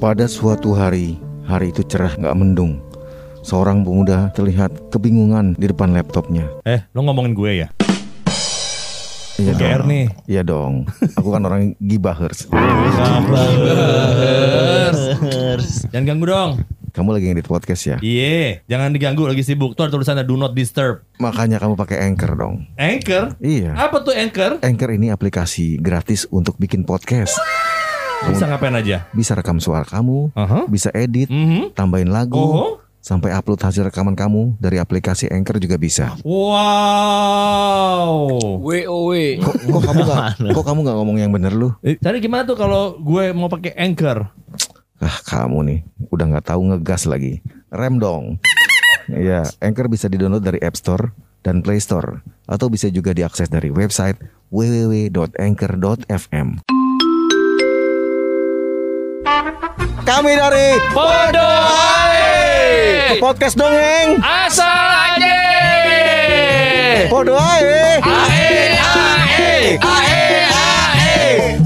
Pada suatu hari, hari itu cerah nggak mendung. Seorang pemuda terlihat kebingungan di depan laptopnya. Eh, lo ngomongin gue ya? Iya GR dong. nih. Iya dong. Aku kan orang gibahers. Jangan ganggu dong. Kamu lagi ngedit podcast ya? Iya, jangan diganggu lagi sibuk. Tuh ada tulisannya do not disturb. Makanya kamu pakai Anchor dong. Anchor? Iya. Apa tuh Anchor? Anchor ini aplikasi gratis untuk bikin podcast. Bisa ngapain aja? Bisa rekam suara kamu, Aha. bisa edit, Mhm. tambahin lagu, Oh. sampai upload hasil rekaman kamu dari aplikasi Anchor juga bisa. Wow. WOW. Kok, kok kamu nggak kok kamu nggak ngomong yang bener lu? Eh, Tadi gimana tuh kalau gue mau pakai Anchor? Ah kamu nih udah nggak tahu ngegas lagi. Rem dong. Iya, Anchor bisa didownload dari App Store dan Play Store atau bisa juga diakses dari website www.anchor.fm. Kami dari Podoy. podcast dongeng. Asal aja. Podo ae. Ae ae. Ae ae.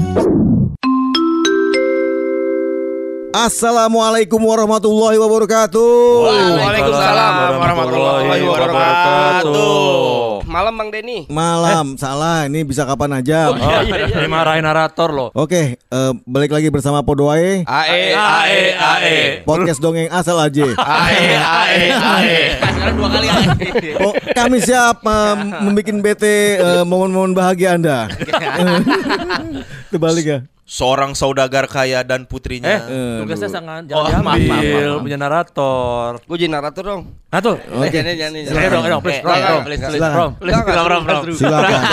Assalamualaikum warahmatullahi wabarakatuh. Waalaikumsalam warahmatullahi wabarakatuh. Malam Bang Denny. Malam, salah. Ini bisa kapan aja. Oh, iya, iya, iya. Dimarahin narator loh. Oke, eh, balik lagi bersama Podoae Ae ae ae. Podcast dongeng asal aja. Ae ae ae. Sekarang dua kali ae. Oh, kami siap eh, membuat bete eh, momen-momen bahagia Anda. Terbalik ya. Seorang saudagar kaya dan putrinya. Eh, Tugasnya sangat Oh, jangan maaf, maaf, diambil maaf, maaf. punya narator. Gue jadi narator dong. Tuh. Eh, Jangan jangan. Eh, dong, eh, dong, please, Eh, Rom, enggak, Rom. please, please. Silakan. Rom, please, Enggak, Rom, Rom, enggak, Rom. Silakan. Gak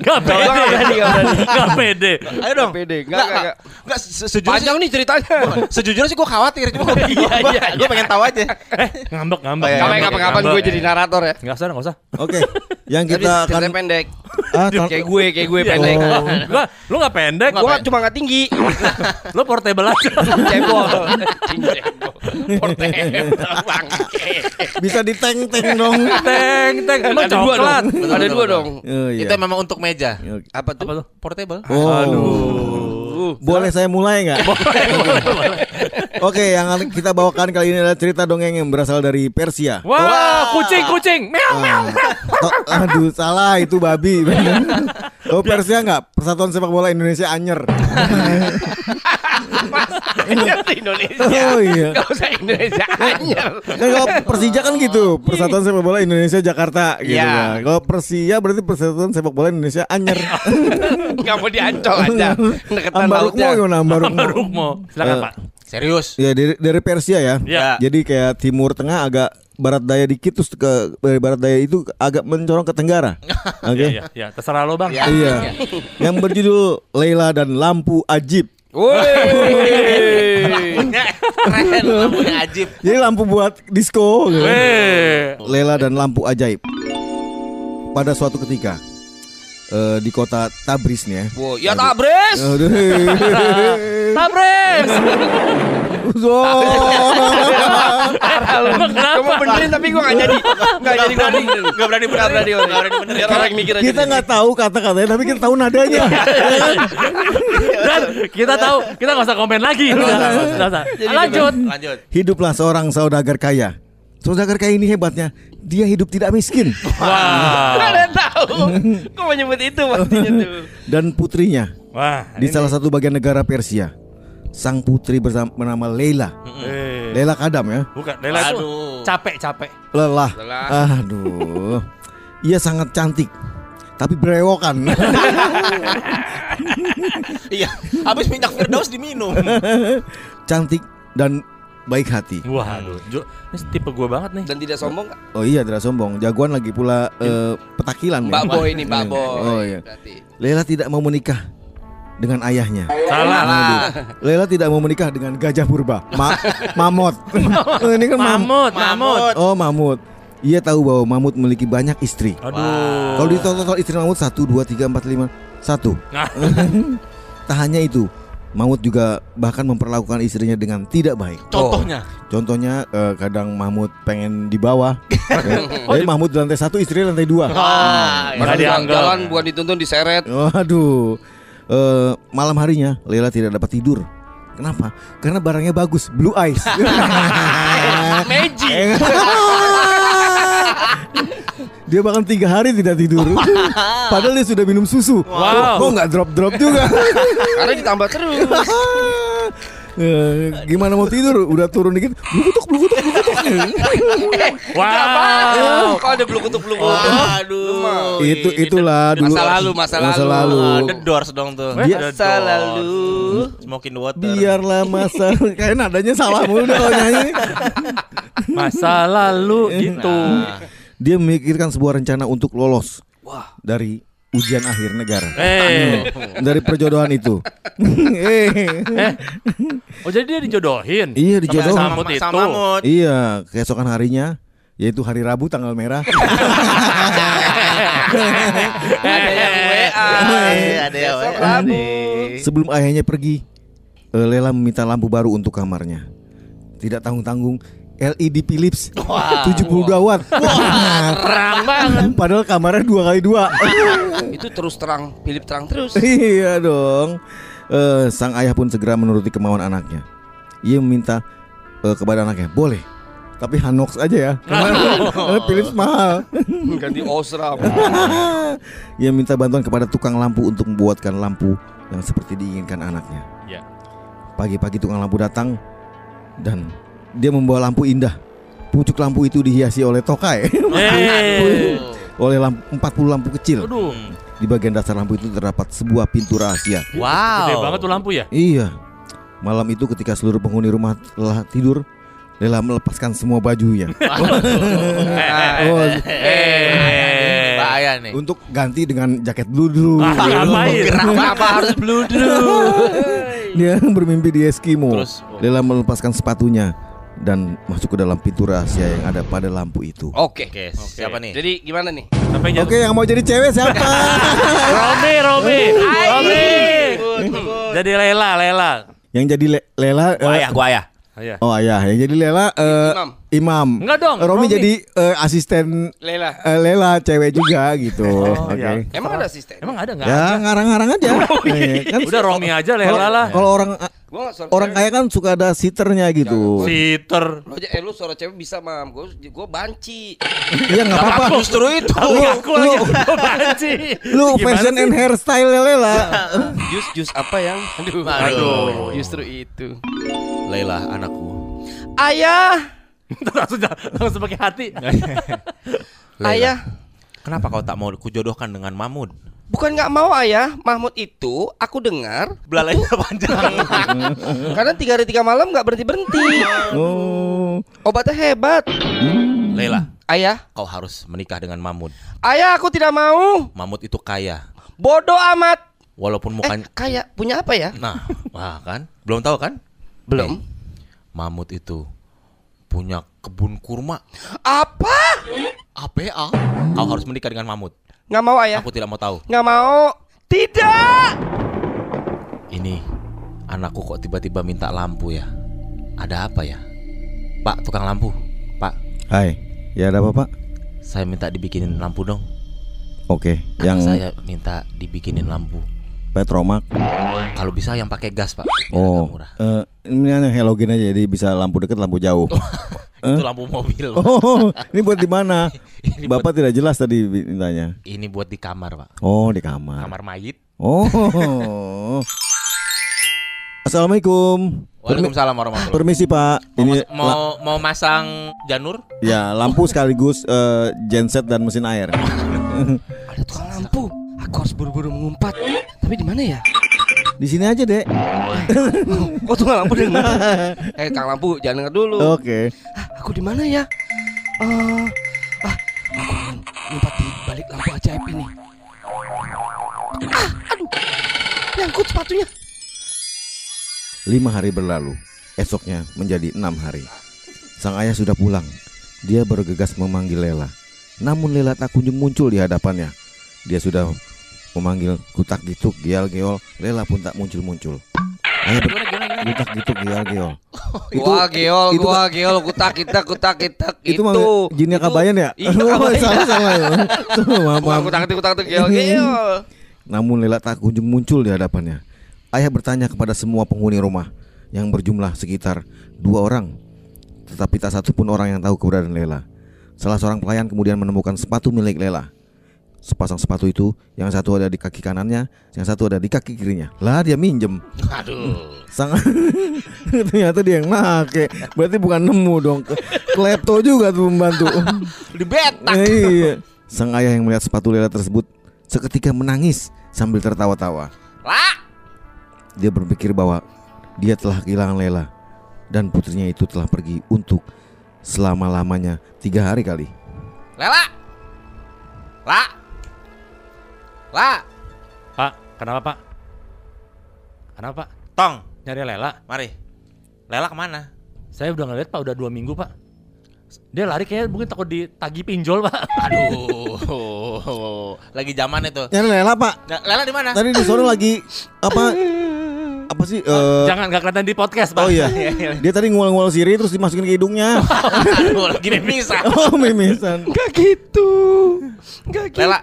Enggak pede. berani, enggak berani. Gak pede. Ayo dong. Pede. Enggak Enggak, enggak. enggak. Enggak, se- sejujurnya Panjang nih ceritanya. Sejujurnya sih gue khawatir cuma gue Iya, iya, gue pengen tahu aja. Eh, ngambek, ngambek. Oh, iya, Kapan iya. kapan gue jadi narator ya. Enggak usah, enggak usah. Oke, yang Tapi kita akan ceritanya pendek. Ah, Kayak gue, kayak gue pendek. Oh. Gua, lu gak pendek. Gue cuma nggak tinggi. Lu portable aja. Cebol. Portable bangke. bisa diteng-teng dong. Teng, teng. Emang Ada dua dong. Ada dua dong. Oh, iya. Itu memang untuk meja. Apa tuh? Apa tuh? Portable. Oh. Boleh saya mulai nggak? Oke, yang kita bawakan kali ini adalah cerita dongeng yang berasal dari Persia. Wah, kucing, kucing. Meow, meow. Oh, aduh, salah itu babi. Oh Persia nggak? Persatuan Sepak Bola Indonesia Anyer. Indonesia. Oh iya. Gak usah Indonesia anyer. Kan kalau Persija kan gitu, Persatuan Sepak Bola Indonesia Jakarta gitu Iya. kan. Kalau Persia berarti Persatuan Sepak Bola Indonesia Anyer. Gak mau diancol aja. Deketan Ambarukmo gimana Ambarukmo? Rukmo. Silakan, Eh, Pak. Serius. Ya dari dari Persia ya. Ya. Jadi kayak Timur Tengah agak barat daya dikit terus ke dari barat daya itu agak mencorong ke Tenggara. Oke. Iya, iya, terserah lo, Bang. Iya. Yang berjudul Leila dan Lampu Ajib. Woi. Keren lampunya ajib. Jadi lampu buat disco gitu. Weh. Lela dan lampu ajaib. Pada suatu ketika eh, di kota Tabriz nih ya. Wow, ya tabres. Aduh. Tabres. Gue mau benerin tapi gue gak jadi. Gak jadi. Gak berani Gak berani. Gak berani benerin. Biar orang mikir aja. kita nggak tahu kata-katanya tapi kita tahu nadanya. Dan kita tahu, kita gak usah komen lagi. Lanjut. Lanjut. Hiduplah seorang saudagar kaya. Saudagar kaya ini hebatnya, dia hidup tidak miskin Wah. Ada yang tahu. Gue mau nyebut itu pastinya tuh. dan putrinya Wah. di salah satu bagian negara Persia. Sang putri bersama bernama Leila. Eh. Leila Kadam ya. Bukan, Lela itu Aduh. capek, capek. Lelah. Lelah. Aduh. Ia sangat cantik. Tapi berewokan. Iya. Habis minyak Firdaus diminum. cantik dan baik hati. Wah, aduh. Jo, ini tipe gue banget nih. Dan tidak sombong gak? Oh iya tidak sombong. Jagoan lagi pula eh, petakilan. Mbak ya. Boy ini Mbak Boy. Oh iya. Berarti. Lela tidak mau menikah dengan ayahnya. Salah. Aduh. Lela tidak mau menikah dengan gajah purba. Ma mamut. Oh, ini kan mam- Mamut, mamut. Oh mamut. Ia tahu bahwa mamut memiliki banyak istri. Aduh. Kalau di total istri mamut satu, dua, tiga, empat, lima, satu. Nah. Tak hanya itu, Mamut juga bahkan memperlakukan istrinya dengan tidak baik. Contohnya. Contohnya eh, kadang Mahmud pengen di bawah, ya. jadi Mahmud di lantai satu, istri lantai dua. Ah, Nggak ya. dianggap. jalan bukan dituntun diseret. Waduh, Eh, malam harinya Lela tidak dapat tidur Kenapa? Karena barangnya bagus, blue eyes. Magic. dia bahkan tiga hari tidak tidur. Padahal dia sudah minum susu. Wow. Kok nggak drop drop juga? Karena ditambah terus. Eh, Gimana mau tidur? Udah turun dikit, blue kutuk, blue kutuk, blue kutuk. Wow. Kok ada belum kutuk belum Aduh. itu itulah dulu. Masa lalu, masa Masa lalu. lalu. Ah, The Doors dong tuh. Eh, Dia- Masa lalu. Smoking water. Biarlah masa kayak nadanya salah mulu kalau nyanyi. Masa lalu gitu. Dia memikirkan sebuah rencana untuk lolos dari ujian akhir negara. Eh, Dari perjodohan itu. eh. oh jadi dia dijodohin. Iya Sama- dijodoh. sama, itu. sama mamut. Iya, keesokan harinya yaitu hari Rabu tanggal merah. Ada yang WA. Eh, ada yang Rabu. Sebelum ayahnya pergi, eh, Lela meminta lampu baru untuk kamarnya. Tidak tanggung-tanggung LED Philips 72 watt. Terang banget. Padahal kamarnya dua kali dua. Itu terus terang, Philip terang terus. iya dong. Eh, sang ayah pun segera menuruti kemauan anaknya. Ia meminta eh, kepada anaknya, boleh. Tapi Hanox aja ya, karena karena Philips mahal. Ganti Osram. Ia minta bantuan kepada tukang lampu untuk membuatkan lampu yang seperti diinginkan anaknya. Ya. Pagi-pagi tukang lampu datang dan dia membawa lampu indah. Pucuk lampu itu dihiasi oleh tokai, Eh. oleh lampu, 40 lampu kecil. Aduh, Di bagian dasar lampu itu terdapat sebuah pintu rahasia. Wow. gede banget tuh lampu ya. Iya. Malam itu ketika seluruh penghuni rumah telah tidur, Lela melepaskan semua bajunya Oh, Eh, bahaya nih. untuk ganti dengan jaket bludru. Ah, ngapain? Kenapa harus bludru? Dia bermimpi di Eskimo. Terus, oh. Lela melepaskan sepatunya dan masuk ke dalam pintu rahasia yang ada pada lampu itu. Oke. Oke, siapa nih? Jadi gimana nih? Oke, yang mau jadi cewek siapa? Romi, Romi, Romi. Jadi Lela, Lela. yang jadi Le- Lela Gua eh, ayah, gua ayah. Iya. Oh ayah, yang jadi Lela eh, Imam. Imam. Enggak dong, Romi, Romi. jadi eh, asisten Lela. eh, Lela cewek juga gitu. Oh, Oke. iya. Emang ada asisten? Emang ada nggak? Ya ada? ngarang-ngarang aja. Eh, kan Udah Romi aja Lela lah. kalau orang Gua nggak suara orang kaya kan suka ada siternya gitu. Sitter. Lo aja, eh lu suara cewek bisa mam. Gue gue banci. Iya nggak apa-apa. Justru itu. Lu- aku lu- Gua banci. Lu Gimana fashion sih? and hairstyle Lela. Jus jus apa yang? Aduh. Aduh. Justru itu. Layla anakku. Ayah, langsung langsung pakai hati. Layla, ayah. Kenapa kau tak mau kujodohkan dengan Mahmud? Bukan nggak mau ayah, Mahmud itu aku dengar Belalainya panjang. karena tiga hari tiga malam nggak berhenti berhenti. Oh. Obatnya hebat. Layla, Ayah, kau harus menikah dengan Mahmud. ayah aku tidak mau. Mahmud itu kaya. Bodoh amat. Walaupun Eh, mukanya kaya punya apa ya? Nah, wah kan? Belum tahu kan? Belum. Mahmud itu punya kebun kurma. Apa? APA. Kau harus menikah dengan Mahmud. Nggak mau ayah. Aku tidak mau tahu. Nggak mau. Tidak. Ini anakku kok tiba-tiba minta lampu ya? Ada apa ya? Pak, tukang lampu. Pak, Hai. Ya ada apa, Pak? saya minta dibikinin lampu dong. Oke, Anak yang saya minta dibikinin lampu. Petromak. Kalau bisa yang pakai gas, Pak. Oh, murah. eh, ini yang halogen aja jadi bisa lampu dekat, lampu jauh. Itu lampu mobil. Pak. Oh, ini buat di mana? Bapak tidak jelas tadi mintanya. Ini buat di kamar, Pak. Oh, di kamar. Kamar mayit. Oh. Assalamualaikum. Waalaikumsalam warahmatullahi Permisi Pak. Mau, Ini mau mau masang janur? ya lampu sekaligus eh, genset dan mesin air. Ada tukang lampu. Aku harus buru-buru mengumpat. Tapi di mana ya? Di sini aja dek. Kok tukang lampu dengar? eh, Kang lampu, jangan dengar dulu. Oke. Ah, aku di mana ya? Eh, ah, aku akan ngumpet di balik lampu ajaib ini. Ah, aduh. Nyangkut sepatunya. Lima hari berlalu. Esoknya menjadi enam hari. Sang ayah sudah pulang. Dia bergegas memanggil Lela. Namun Lela tak kunjung muncul di hadapannya. Dia sudah memanggil kutak gituk gial geol. Lela pun tak muncul muncul. Ayah ber- kutak gituk gial geol. Itu gua geol, itu gua geol, kutak kita, kutak kita. itu, Itu, mah jinnya kabayan ya? Iya, Oh, kabayan. salah salah ya. Maaf, Bukan maaf. kutak kita, kutak geol, geol. Namun Lela tak kunjung muncul di hadapannya. Ayah bertanya kepada semua penghuni rumah. yang berjumlah sekitar dua orang. Tetapi tak satu pun orang yang tahu keberadaan Lela. Salah seorang pelayan kemudian menemukan sepatu milik Lela. Sepasang sepatu itu, yang satu ada di kaki kanannya, yang satu ada di kaki kirinya. Lah dia minjem. Aduh. Sang ternyata dia yang make. Berarti bukan nemu dong. Klepto juga tuh membantu. Di betak. iya. Sang ayah yang melihat sepatu Lela tersebut seketika menangis sambil tertawa-tawa. Lah. Dia berpikir bahwa dia telah kehilangan Lela dan putrinya itu telah pergi untuk selama-lamanya tiga hari kali. Lela. Lah. Lah. Pak, kenapa Pak? Kenapa Pak? Tong, Nyari Lela? mari. Lela ke mana? Saya udah ngeliat Pak, udah dua minggu Pak. Dia lari kayaknya mungkin takut ditagi pinjol Pak. Aduh. Lagi zaman itu. Nyari Lela pak. Nah, Lela di mana? Tadi di sono lagi apa? Apa sih? eh, Jangan nggak kelihatan di podcast Pak. oh iya. Dia tadi ngual-ngual siri terus dimasukin ke hidungnya. Aduh, lagi mimisan. oh mimisan. Gak gitu. Gak gitu. Lela.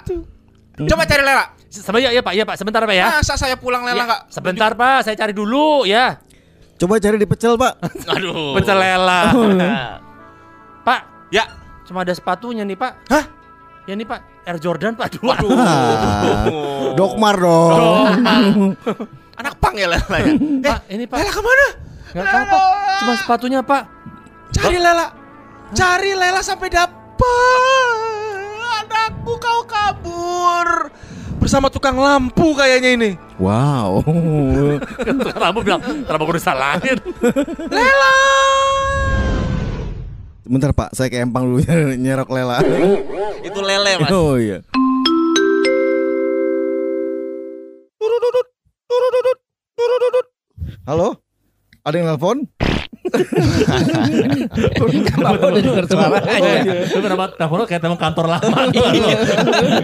Coba cari Lela. Sama ya, ya Pak, ya Pak, sebentar Pak ya. Masa saya pulang Lela Ya, enggak? sebentar Pak, saya cari dulu ya. Coba cari di pecel pak. Aduh. Pecel Lela. Pak, Ya. cuma ada sepatunya nih Pak. Hah? Ya nih Pak, Air Jordan Pak dua. Waduh. Dokmar dong. Anak pang ya Lela ya. Eh, Pak, ini Pak. Lela ke mana? Nggak tahu Pak, cuma sepatunya Pak. Cari Lela. Cari Lela sampai dapat. Anakku kau kabur. Bersama tukang lampu kayaknya ini. Wow. Kamu bilang, kenapa gue disalahin? Lela. Bentar pak, saya ke empang dulu nyerok Lela. Itu lele, Mas. Oh iya. Halo? Ada yang nelpon? Kenapa udah kenapa telepon lo kayak telepon kantor lama gitu.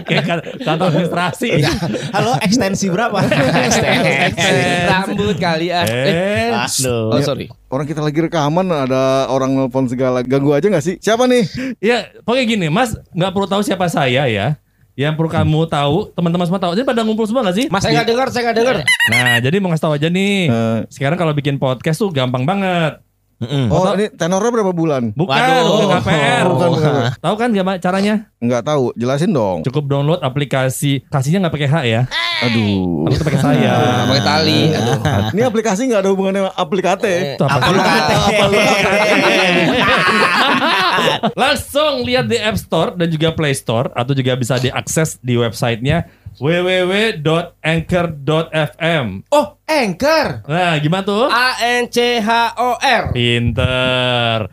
Kayak kan- kantor administrasi. Halo, ekstensi berapa? Rambut kali ah. Eh, Oh sorry. Orang kita lagi rekaman ada orang nelpon segala ganggu aja nggak sih? Siapa nih? ya pokoknya gini, Mas nggak perlu tahu siapa saya ya. Yang perlu kamu tahu, teman-teman semua tahu. Jadi pada ngumpul semua gak sih? Mas saya nggak dengar, saya nggak dengar. Nah, jadi mau ngasih tahu aja nih. Eh, Sekarang kalau bikin podcast tuh gampang banget. Oh ini tenornya berapa bulan? Bukan, Waduh. bukan KPR. Bukan, bukan. Tahu kan gimana caranya? Nggak tahu, jelasin dong. Cukup download aplikasi. Kasihnya nggak pakai H ya. Aduh. Harus pakai saya. Nah, pakai tali. Aduh. Ini aplikasi nggak ada hubungannya sama aplikate. Sih? Langsung lihat di App Store dan juga Play Store atau juga bisa diakses di websitenya www.anchor.fm. Oh, Anchor. Nah, gimana tuh? A N C H O R. Pinter.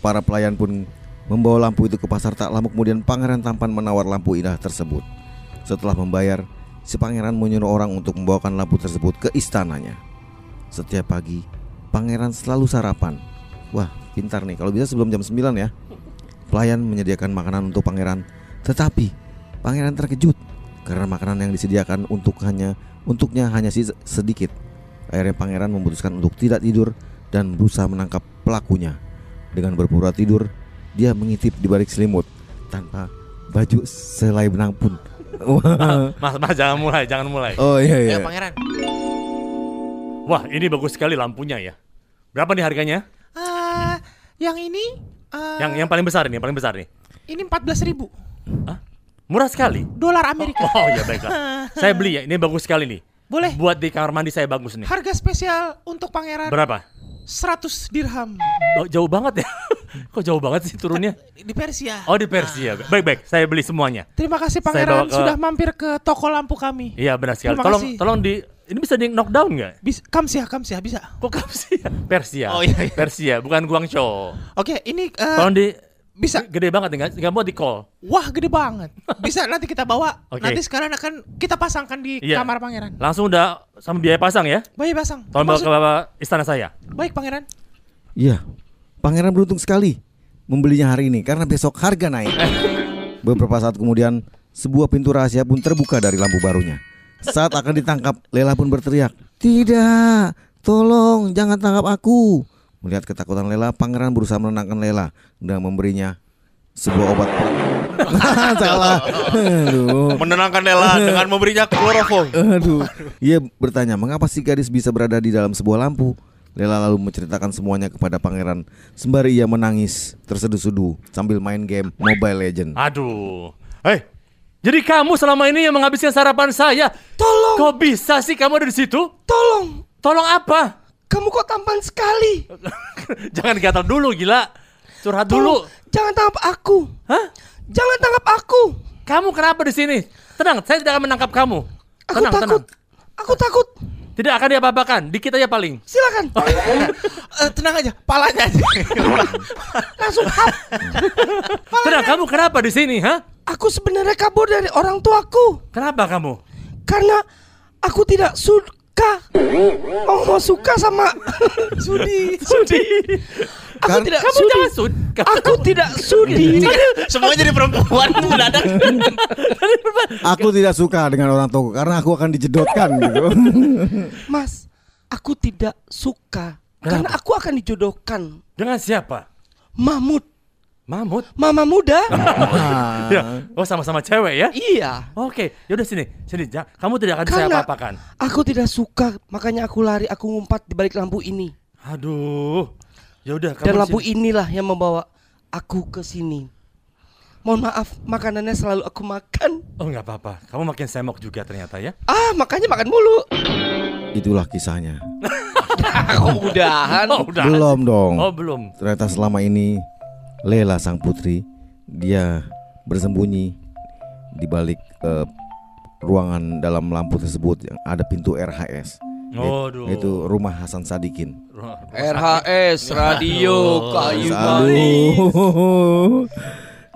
Para pelayan pun membawa lampu itu ke pasar tak lama kemudian pangeran tampan menawar lampu indah tersebut. Setelah membayar, si pangeran menyuruh orang untuk membawakan lampu tersebut ke istananya. Setiap pagi, pangeran selalu sarapan. Wah, pintar nih kalau bisa sebelum jam 9 ya. Pelayan menyediakan makanan untuk pangeran, tetapi pangeran terkejut karena makanan yang disediakan untuk hanya untuknya hanya sedikit. Akhirnya pangeran memutuskan untuk tidak tidur dan berusaha menangkap pelakunya. Dengan berpura tidur, dia mengintip di balik selimut tanpa baju selai benang pun. Mas, mas jangan mulai, jangan mulai. Oh iya iya. Ayo pangeran. Wah, ini bagus sekali lampunya ya. Berapa nih harganya? Ah, yang ini ah, Yang yang paling besar nih, yang paling besar nih. ini 14.000 ribu Murah sekali. dolar Amerika. Oh ya baiklah. Saya beli ya, ini bagus sekali nih. Boleh. Buat di kamar mandi saya bagus nih. Harga spesial untuk pangeran Berapa? 100 dirham Oh, jauh banget ya. Kok jauh banget sih turunnya? di Persia. Oh di Persia. Baik baik, saya beli semuanya. Terima kasih pangeran ke- sudah mampir ke toko lampu kami. Iya benar sekali. Terima Tolong kasih. tolong di ini bisa di knockdown nggak? Bis, kamsiah, kamsiah bisa. Kok Persia? Persia. Oh, iya, iya. Persia, bukan Guangzhou. Oke, ini eh, Tolong di bisa. gede banget nggak nggak mau di call. Wah, gede banget. Bisa nanti kita bawa. Oke. Nanti sekarang akan kita pasangkan di Iya. kamar pangeran. Langsung udah sama biaya pasang ya. Baik, pasang. Tolong bawa ke bapak istana saya. Baik, pangeran. Iya. Pangeran beruntung sekali membelinya hari ini karena besok harga naik. Beberapa saat kemudian, sebuah pintu rahasia pun terbuka dari lampu barunya. Saat akan ditangkap, Lela pun berteriak, "Tidak, tolong jangan tangkap aku." Melihat ketakutan Lela, pangeran berusaha menenangkan Lela dengan memberinya sebuah obat perang. Salah. Aduh. Menenangkan Lela dengan memberinya kloroform. Aduh. Ia bertanya, mengapa si gadis bisa berada di dalam sebuah lampu? Lela lalu menceritakan semuanya kepada pangeran sembari ia menangis terseduh-seduh sambil main game Mobile Legend. Aduh. Hei, jadi kamu selama ini yang menghabiskan sarapan saya. Tolong, Kok bisa sih kamu ada di situ? tolong. Tolong apa? Kamu kok tampan sekali. Jangan gatal dulu, gila. Curhat dulu. Tolong, jangan tangkap aku. Hah? Jangan tangkap aku. Kamu kenapa di sini? Tenang, saya tidak akan menangkap kamu. Aku Tenang, takut. tenang. Aku takut. Tidak akan diapa-apakan. Dikit aja paling. Silakan. Eh, tenang aja, palanya aja. Langsung hap. Tenang, kamu kenapa di sini, ha? Aku sebenarnya kabur dari orang tuaku Kenapa kamu? karena aku tidak suka. Oh, mau suka sama sudi. Sudi. Aku Kan- tidak Kamu sudi. jangan sud. Aku tidak sudi. Semua jadi perempuan mendadak. Aku tidak suka dengan orang tua karena aku akan dijedotkan gitu. Mas, aku tidak suka karena aku akan dijodohkan. Dengan siapa? Mahmud, Mamut. mama muda. Ya. Oh, sama-sama cewek ya? iya. Oke, yaudah sini, sini. Ja- Kamu tidak akan saya Karena apa-apakan. aku tidak suka, makanya aku lari, aku ngumpat di balik lampu ini. Aduh. Yaudah, kamu Dan lampu sini. inilah yang membawa aku ke sini. Mohon maaf, makanannya selalu aku makan. Oh, nggak apa-apa. Kamu makin semok juga ternyata ya. Ah, makanya makan mulu. Itulah kisahnya. Udahan. Oh, udah. Belum dong. Oh, belum. Ternyata selama ini Lela sang putri dia bersembunyi di balik eh, ruangan dalam lampu tersebut yang ada pintu RHS. Aduh. Itu rumah Hasan Sadikin. RHS Radio Kayu.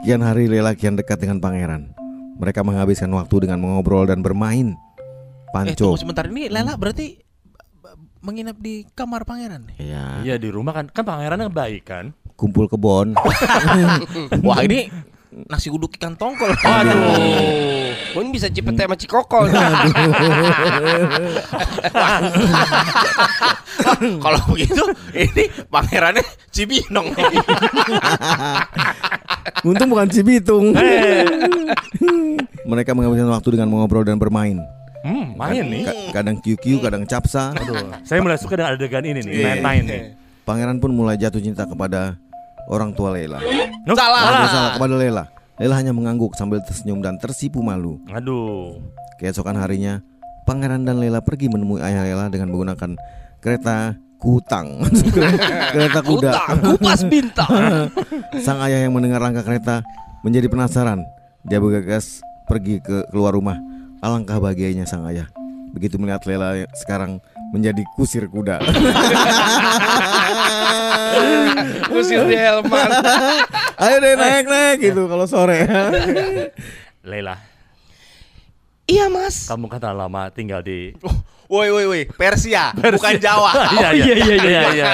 Kian hari Lela kian dekat dengan pangeran. Mereka menghabiskan waktu dengan mengobrol dan bermain. Eh, Panco. tunggu sebentar ini Lela berarti menginap di kamar pangeran. Iya, Iya di rumah kan, kan pangerannya baik kan. Kumpul kebon. Wah, ini nasi uduk ikan tongkol. Aduh. Mun bisa cipete sama Cikokol. Kalau begitu, ini pangerannya Cibinong. Untung bukan Cibitung. Mereka menghabiskan waktu dengan mengobrol dan bermain. Hmm, main nih. Ka- kadang QQ, kadang capsa. Aduh, saya mulai suka dengan adegan ini nih, main-main nih. Pangeran pun mulai jatuh cinta kepada orang tua Lela. Nuh, Salah. Ada salah kepada Lela. Lela hanya mengangguk sambil tersenyum dan tersipu malu. Aduh. Keesokan harinya, Pangeran dan Lela pergi menemui ayah Lela dengan menggunakan kereta kutang. kereta kuda. Kupas bintang. Sang ayah yang mendengar langkah kereta menjadi penasaran. Dia bergegas pergi ke keluar rumah. Alangkah bahagianya sang ayah. Begitu melihat Lela sekarang menjadi kusir kuda. Kusir Delman. Ayo deh naik naik gitu kalau sore. Leila, Iya, Mas. kamu kan telah lama tinggal di Woi, woi, woi, Persia, bukan Jawa. Iya, iya, iya, iya, iya, iya.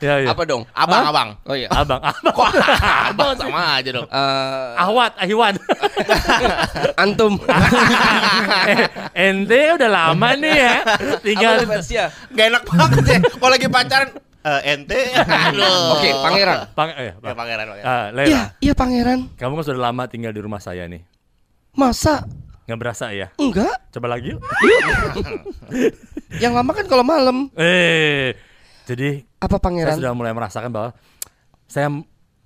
Iya, iya. Apa dong? Abang, abang. Oh iya. Abang, abang. Kok abang sama aja dong. Eh, Ahwat, Ahwan. antum. Eh, Ente udah lama nih ya. Tinggal Apa Persia? Gak enak banget ya. Kalau lagi pacaran, eh, ente. Aduh. Oke, pangeran. Pang, eh, Ya, pangeran, pangeran. Ah, Iya, Leila, iya pangeran. kamu kan sudah lama tinggal di rumah saya nih. Masa? Nggak berasa ya? Enggak. Coba lagi yuk. Yang lama kan kalau malam. Eh, jadi Apa saya pangeran? sudah mulai merasakan bahwa saya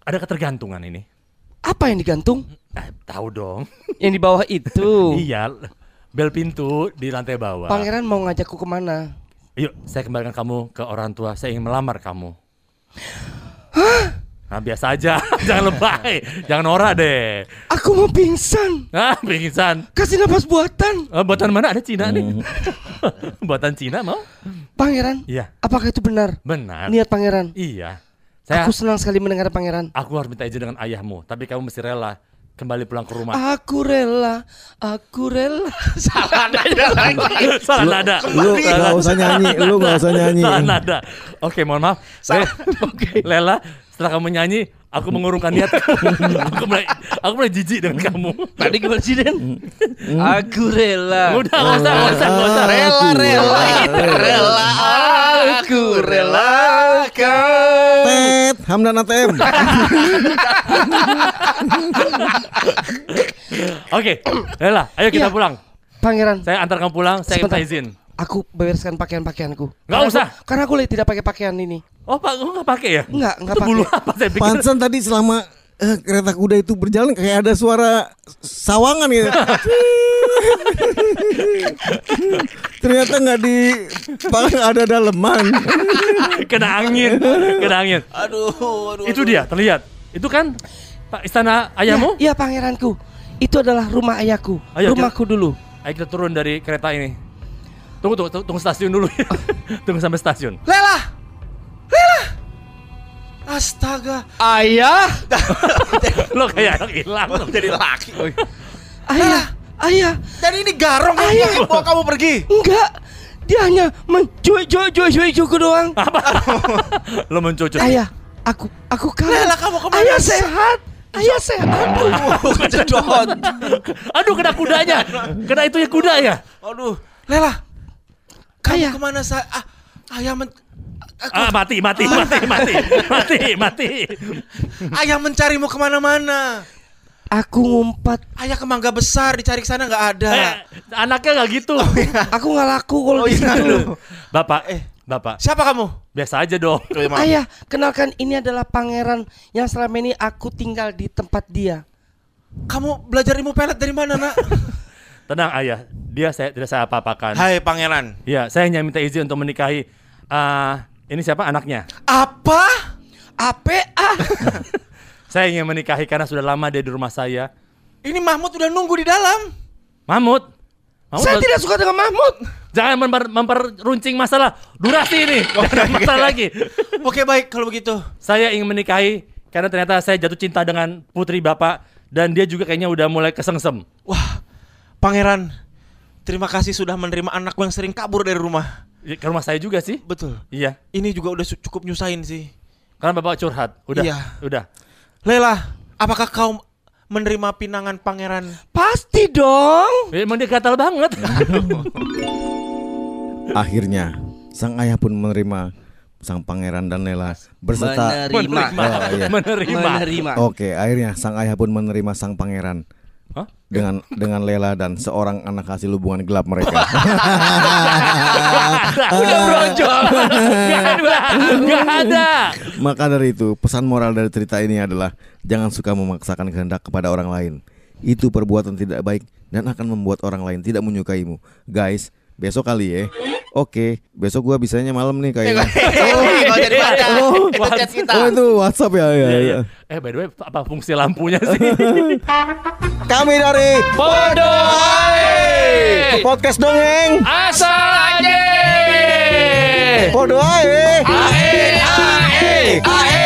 ada ketergantungan ini. Apa yang digantung? Eh, tahu dong. Yang di bawah itu. Iya, bel pintu di lantai bawah. Pangeran mau ngajakku ke mana? Yuk, saya kembalikan kamu ke orang tua. Saya ingin melamar kamu. Nah, biasa aja. Jangan lebay. Jangan norak deh. Aku mau pingsan. Ah, pingsan. Kasih nafas buatan. Eh, buatan mana? Ada Cina nih. buatan Cina mau? Pangeran, Iya, apakah itu benar? benar. Niat pangeran. Iya. Saya Aku senang sekali mendengar pangeran. aku harus minta izin dengan ayahmu, tapi kamu mesti rela kembali pulang ke rumah. Aku rela, aku rela. Salah nada lagi. Salah nada. Lu gak usah nyanyi, lu gak usah nyanyi. Salah nada. Oke, mohon maaf. Le- Lela, setelah kamu nyanyi, aku mengurungkan niat. aku mulai aku mulai jijik dengan kamu. Tadi gimana sih Den? Aku rela. Udah, nggak usah, nggak usah, nggak usah. Rela, rela, rela. Aku relakan. Tet, Hamdan ATM. Oke, Lela, ayo kita Iya. pulang. Pangeran, Saya antar kamu pulang, saya minta izin. Aku bereskan pakaian-pakaianku. Nggak Karena usah. Aku, karena aku lagi tidak pakai pakaian ini. Oh, Pak, kamu nggak pakai ya? Enggak, enggak Itu bulu pakai. apa? Saya pikir. Pantesan tadi selama eh, kereta kuda itu berjalan kayak ada suara sawangan gitu. Ternyata nggak di paling ada daleman. kena angin, kena angin. Aduh, aduh. Itu dia, terlihat. Itu kan Pak istana ayahmu? Iya, iya, pangeranku. Itu adalah rumah ayahku. Ayo, Rumahku dulu. Ayo kita turun dari kereta ini. Tunggu, tunggu, tunggu, tunggu stasiun dulu. tunggu sampai stasiun. Lela. Lela. Astaga. Ayah, Lo kayak anak hilang. Jadi laki. ayah, ayah. Dan ini garong Ayah. yang bawa kamu pergi. Enggak. Dia hanya mencuik-cuik-cuik-cuikku doang. Lo mencucuk. Ayah, aku aku kalah. Lela, kamu ke mana? Ayah sehat. Ayah sehat. Oh, kejedot. Aduh, kena kudanya. Kena itu ya kuda ya. Aduh, Lela. Kamu Ayah. ke mana saya? Ah, ayah men aku- Ah, mati, mati, mati, mati, mati, mati. ayah mencarimu ke mana-mana. Aku ngumpat. Ayah ke Mangga Besar dicari ke sana nggak ada. Eh, anaknya nggak gitu. Aku nggak laku kalau Oh, di iya, situ. aduh. Bapak, Eh. bapak, Siapa kamu? biasa aja dong. Oh, iya. Ayah, kenalkan ini adalah pangeran yang selama ini aku tinggal di tempat dia. Kamu belajar ilmu pelet dari mana, Nak? Tenang ayah, dia saya tidak saya apa-apakan. Hai pangeran. Ya, saya hanya minta izin untuk menikahi. ah ini siapa anaknya? Apa? APA. Saya ingin menikahi karena sudah lama dia di rumah saya. Ini Mahmud udah nunggu di dalam. Mahmud, Mahmud Saya tidak suka dengan Mahmud. jangan memper, memperuncing masalah durasi ini. Jangan ada masalah lagi. Oke baik kalau begitu. Saya ingin menikahi karena ternyata saya jatuh cinta dengan putri bapak dan dia juga kayaknya udah mulai kesengsem. Wah, pangeran. Terima kasih sudah menerima anakku yang sering kabur dari rumah. Ya, Ke rumah saya juga sih. Betul. Iya, Ini juga udah cukup nyusahin sih. karena bapak curhat. Udah, Iya. udah. Lela, apakah kau menerima pinangan pangeran? Pasti dong. Emang dia gatal banget. Akhirnya sang ayah pun menerima sang pangeran dan Lela berserta Menerima. Oh, iya. Menerima. Menerima. Oke, akhirnya sang ayah pun menerima sang pangeran? Dengan dengan Lela dan seorang anak hasil hubungan gelap mereka. Udah bronjol. Gak ada. Gak ada. Maka dari itu, pesan moral dari cerita ini adalah jangan suka memaksakan kehendak kepada orang lain. Itu perbuatan tidak baik dan akan membuat orang lain tidak menyukaimu. Guys, besok kali ya. Oke, besok gua bisanya malam nih kayaknya. Kau jadi baca. Oh, Itu chat kita. oh itu WhatsApp ya, ya, Iya, ya. iya. Eh, by the way, apa fungsi lampunya sih? Kami dari Bodoh. podcast dongeng. Asal aja. Podo ae. Ae, ae.